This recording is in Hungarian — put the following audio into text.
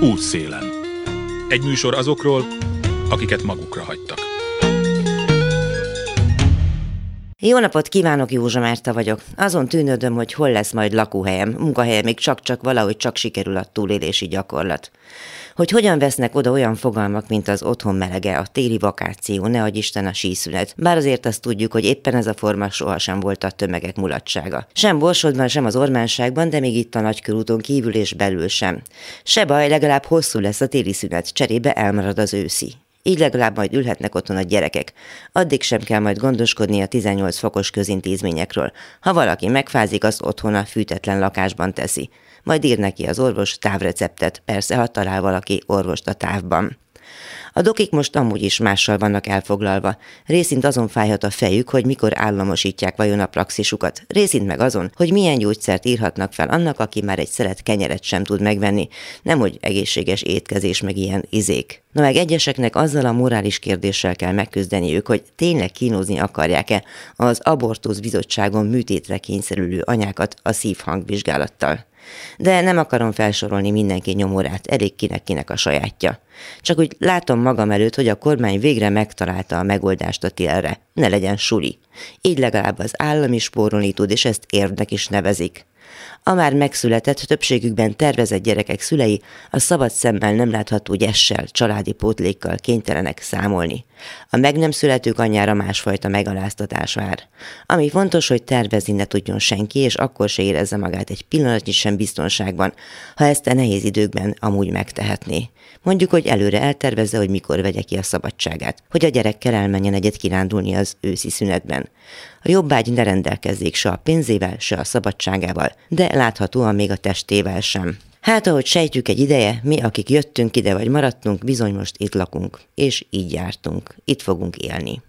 Útszélen. Egy műsor azokról, akiket magukra hagytak. Jó napot kívánok, Józsa Márta vagyok. Azon tűnődöm, hogy hol lesz majd lakóhelyem, munkahelyem, még csak-csak valahogy csak sikerül a túlélési gyakorlat. Hogy hogyan vesznek oda olyan fogalmak, mint az otthon melege, a téli vakáció, ne adj Isten a síszület. Bár azért azt tudjuk, hogy éppen ez a forma sohasem volt a tömegek mulatsága. Sem Borsodban, sem az Ormánságban, de még itt a nagykörúton kívül és belül sem. Se baj, legalább hosszú lesz a téli szünet, cserébe elmarad az őszi. Így legalább majd ülhetnek otthon a gyerekek. Addig sem kell majd gondoskodni a 18 fokos közintézményekről. Ha valaki megfázik, azt otthon a fűtetlen lakásban teszi. Majd ír neki az orvos távreceptet, persze, ha talál valaki orvost a távban. A dokik most amúgy is mással vannak elfoglalva. Részint azon fájhat a fejük, hogy mikor államosítják vajon a praxisukat. Részint meg azon, hogy milyen gyógyszert írhatnak fel annak, aki már egy szelet kenyeret sem tud megvenni. Nem, hogy egészséges étkezés, meg ilyen izék. Na meg egyeseknek azzal a morális kérdéssel kell megküzdeniük, hogy tényleg kínozni akarják-e az abortusz bizottságon műtétre kényszerülő anyákat a szívhangvizsgálattal. De nem akarom felsorolni mindenki nyomorát, elég kinek-kinek a sajátja. Csak úgy látom magam előtt, hogy a kormány végre megtalálta a megoldást a télre. Ne legyen suli. Így legalább az állam is spórolni tud, és ezt érdek is nevezik. A már megszületett, többségükben tervezett gyerekek szülei a szabad szemmel nem látható gyessel, családi pótlékkal kénytelenek számolni. A meg nem születők anyára másfajta megaláztatás vár. Ami fontos, hogy tervezni ne tudjon senki, és akkor se érezze magát egy pillanatnyi sem biztonságban, ha ezt a nehéz időkben amúgy megtehetné. Mondjuk, hogy előre eltervezze, hogy mikor vegye ki a szabadságát, hogy a gyerekkel elmenjen egyet kirándulni az őszi szünetben. A jobbágy ne rendelkezzék se a pénzével, se a szabadságával, de láthatóan még a testével sem. Hát, ahogy sejtjük egy ideje, mi, akik jöttünk ide vagy maradtunk, bizony most itt lakunk, és így jártunk, itt fogunk élni.